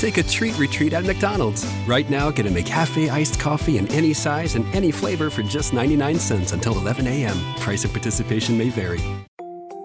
Take a treat retreat at McDonald's. Right now, get a McCafe iced coffee in any size and any flavor for just 99 cents until 11 a.m. Price of participation may vary.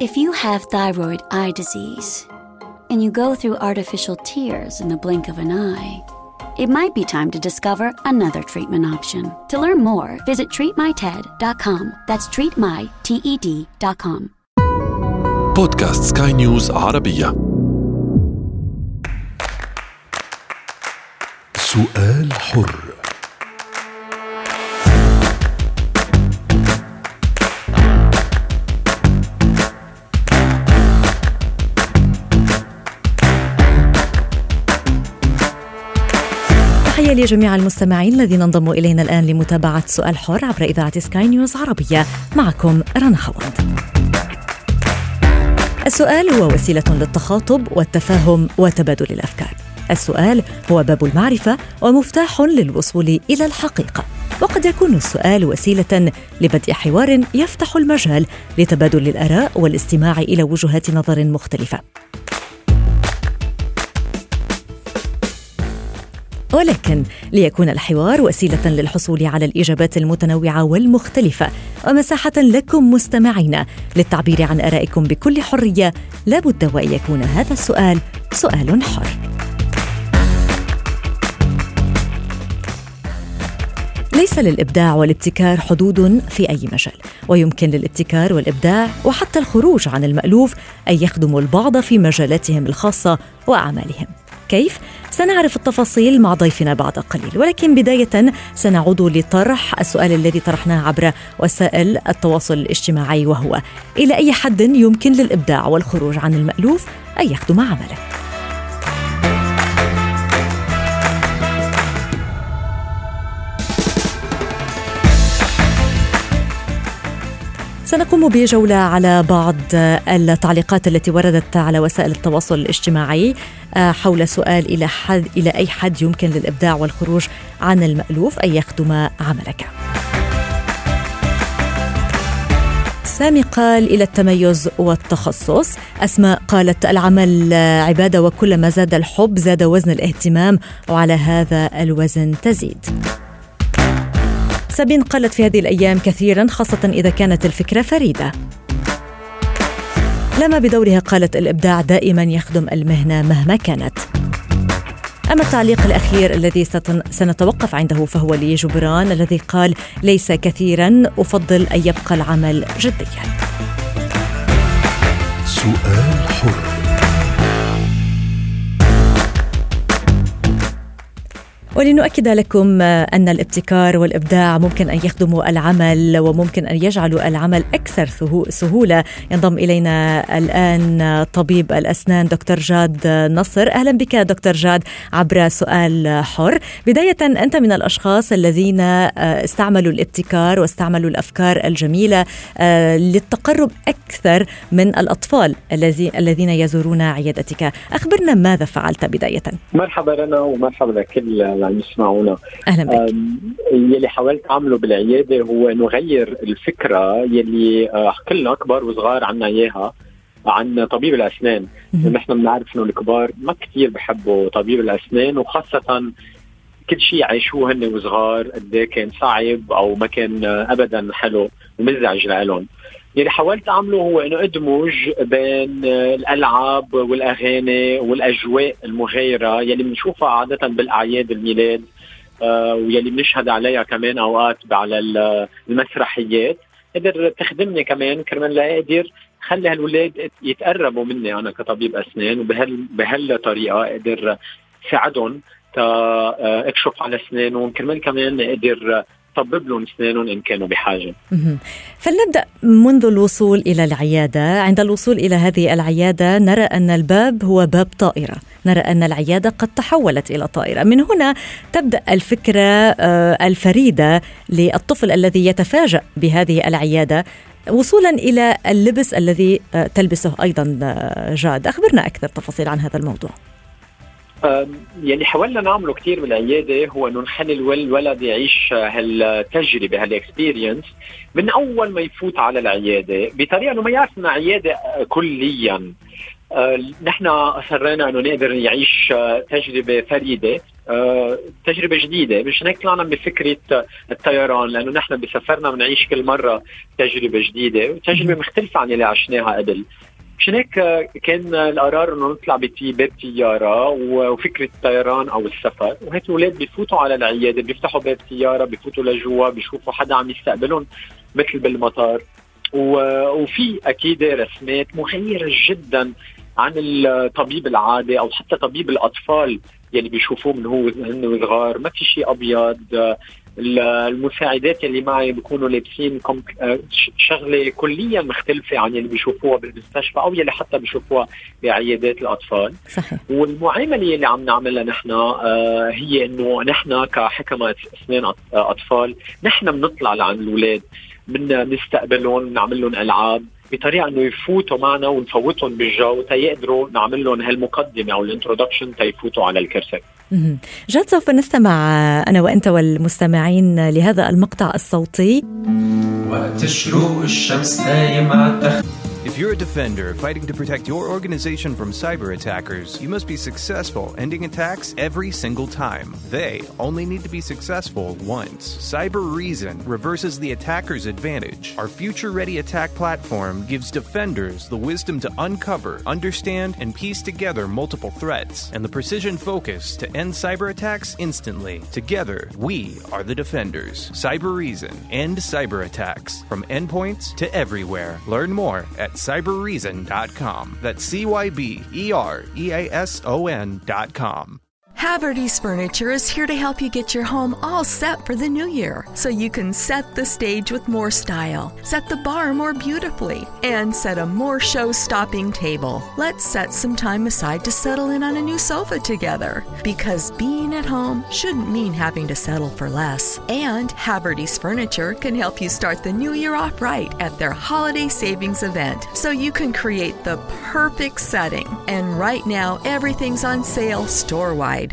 If you have thyroid eye disease and you go through artificial tears in the blink of an eye, it might be time to discover another treatment option. To learn more, visit treatmyted.com. That's treatmyted.com. بودكاست سكاي نيوز عربية سؤال حر. تحية لجميع المستمعين الذين انضموا إلينا الآن لمتابعة سؤال حر عبر إذاعة سكاي نيوز عربية. معكم رنا خوند السؤال هو وسيلة للتخاطب والتفاهم وتبادل الأفكار. السؤال هو باب المعرفة ومفتاح للوصول إلى الحقيقة. وقد يكون السؤال وسيلة لبدء حوار يفتح المجال لتبادل الآراء والاستماع إلى وجهات نظر مختلفة. ولكن ليكون الحوار وسيلة للحصول على الإجابات المتنوعة والمختلفة ومساحة لكم مستمعين للتعبير عن آرائكم بكل حرية لابد وإن يكون هذا السؤال سؤال حر. ليس للإبداع والابتكار حدود في أي مجال ويمكن للابتكار والإبداع وحتى الخروج عن المألوف أن يخدموا البعض في مجالاتهم الخاصة وأعمالهم كيف؟ سنعرف التفاصيل مع ضيفنا بعد قليل ولكن بداية سنعود لطرح السؤال الذي طرحناه عبر وسائل التواصل الاجتماعي وهو إلى أي حد يمكن للإبداع والخروج عن المألوف أن يخدم عمله؟ سنقوم بجولة على بعض التعليقات التي وردت على وسائل التواصل الاجتماعي آه، حول سؤال إلى حد إلى أي حد يمكن للإبداع والخروج عن المألوف أن يخدم عملك. سامي قال إلى التميز والتخصص أسماء قالت العمل عبادة وكلما زاد الحب زاد وزن الاهتمام وعلى هذا الوزن تزيد سابين قالت في هذه الأيام كثيرا خاصة إذا كانت الفكرة فريدة. لما بدورها قالت الإبداع دائما يخدم المهنة مهما كانت. أما التعليق الأخير الذي سنتوقف عنده فهو لجبران الذي قال ليس كثيرا أفضل أن يبقى العمل جديا. سؤال حر. ولنؤكد لكم أن الابتكار والإبداع ممكن أن يخدموا العمل وممكن أن يجعلوا العمل أكثر سهولة. ينضم إلينا الآن طبيب الأسنان دكتور جاد نصر. أهلا بك دكتور جاد عبر سؤال حر. بداية أنت من الأشخاص الذين استعملوا الابتكار واستعملوا الأفكار الجميلة للتقرب أكثر من الأطفال الذين يزورون عيادتك. أخبرنا ماذا فعلت بداية؟ مرحبا رنا ومرحبا لكل عم يسمعونا. أهلا بك. يلي حاولت أعمله بالعيادة هو إنه غير الفكرة يلي آه، كلنا كبار وصغار عنا إياها عن طبيب الأسنان. نحن بنعرف إنه الكبار ما كثير بحبوا طبيب الأسنان وخاصة كل شيء عايشوه هن وصغار قد إيه كان صعب أو ما كان ابدا حلو ومزعج لهم يلي حاولت أعمله هو إنه أدمج بين الألعاب والأغاني والأجواء المغايره يلي بنشوفها عادة بالأعياد الميلاد آه ويلي بنشهد عليها كمان أوقات على المسرحيات. قدر تخدمني كمان كرمال لاقدر خلي هالولاد يتقربوا مني أنا كطبيب أسنان وبهال بهالطريقه أقدر ساعدهم تا آه، أكشف على أسنانهم. كرمال كمان أقدر طبب لهم اسنانهم إن كانوا بحاجة. فلنبدأ منذ الوصول إلى العيادة، عند الوصول إلى هذه العيادة نرى أن الباب هو باب طائرة، نرى أن العيادة قد تحولت إلى طائرة، من هنا تبدأ الفكرة آه، الفريدة للطفل الذي يتفاجأ بهذه العيادة. وصولا إلى اللبس الذي تلبسه أيضا جاد. أخبرنا أكثر تفاصيل عن هذا الموضوع. يلي حاولنا نعمله كثير بالعيادة هو إنه نخلي الولد يعيش هالتجربة هالاكسبيرينس من أول ما يفوت على العيادة بطريقة إنه ما يعرف انها عياده كليا. آه، نحن أصرينا إنه نقدر نعيش آه، تجربة فريدة آه، تجربة جديدة. مش هيك طلعنا بفكرة الطيران لأنه نحن بسفرنا بنعيش كل مرة تجربة جديدة. وتجربه مختلفة عن اللي عشناها قبل. مشان هيك كان القرار إنه نطلع باب طياره وفكرة الطيران أو السفر. وهيك الأولاد بفوتوا على العيادة بيفتحوا باب طياره بفوتوا لجوا بيشوفوا حدا عم يستقبلهم مثل بالمطار. وفي أكيد رسمات مغيرة جدا عن الطبيب العادي أو حتى طبيب الأطفال يلي بيشوفوه من هو صغار. ما في شيء أبيض. المساعدات اللي معي بيكونوا لابسين شغلة كليا مختلفة عن اللي بيشوفوها بالمستشفى أو يلي حتى بيشوفوها بعيادات الأطفال. صحيح. والمعاملة اللي عم نعملها نحن آه، هي إنه نحن كحكمة اسنان أطفال نحن بنطلع لعند الأولاد بنستقبلهم بنعمل لهم ألعاب بطريقة إنه يفوتوا معنا ونفوتهم بالجو تيقدروا نعمل لهم هالمقدمة أو الإنترودكشن تيفوتوا على الكرسي. جاد سوف نستمع أنا وأنت والمستمعين لهذا المقطع الصوتي. وقت شروق الشمس نايم على If you're a defender fighting to protect your organization from cyber attackers, you must be successful ending attacks every single time. They only need to be successful once. Cyber Reason reverses the attacker's advantage. Our future ready attack platform gives defenders the wisdom to uncover, understand, and piece together multiple threats, and the precision focus to end cyber attacks instantly. Together, we are the defenders. Cyber Reason. End cyber attacks. From endpoints to everywhere. Learn more at cyberreason.com. That's C Y B E R E A S O N.com. Haverty's Furniture is here to help you get your home all set for the new year so you can set the stage with more style, set the bar more beautifully, and set a more show stopping table. Let's set some time aside to settle in on a new sofa together because being at home shouldn't mean having to settle for less. And Haverty's Furniture can help you start the new year off right at their holiday savings event so you can create the perfect setting. And right now, everything's on sale store wide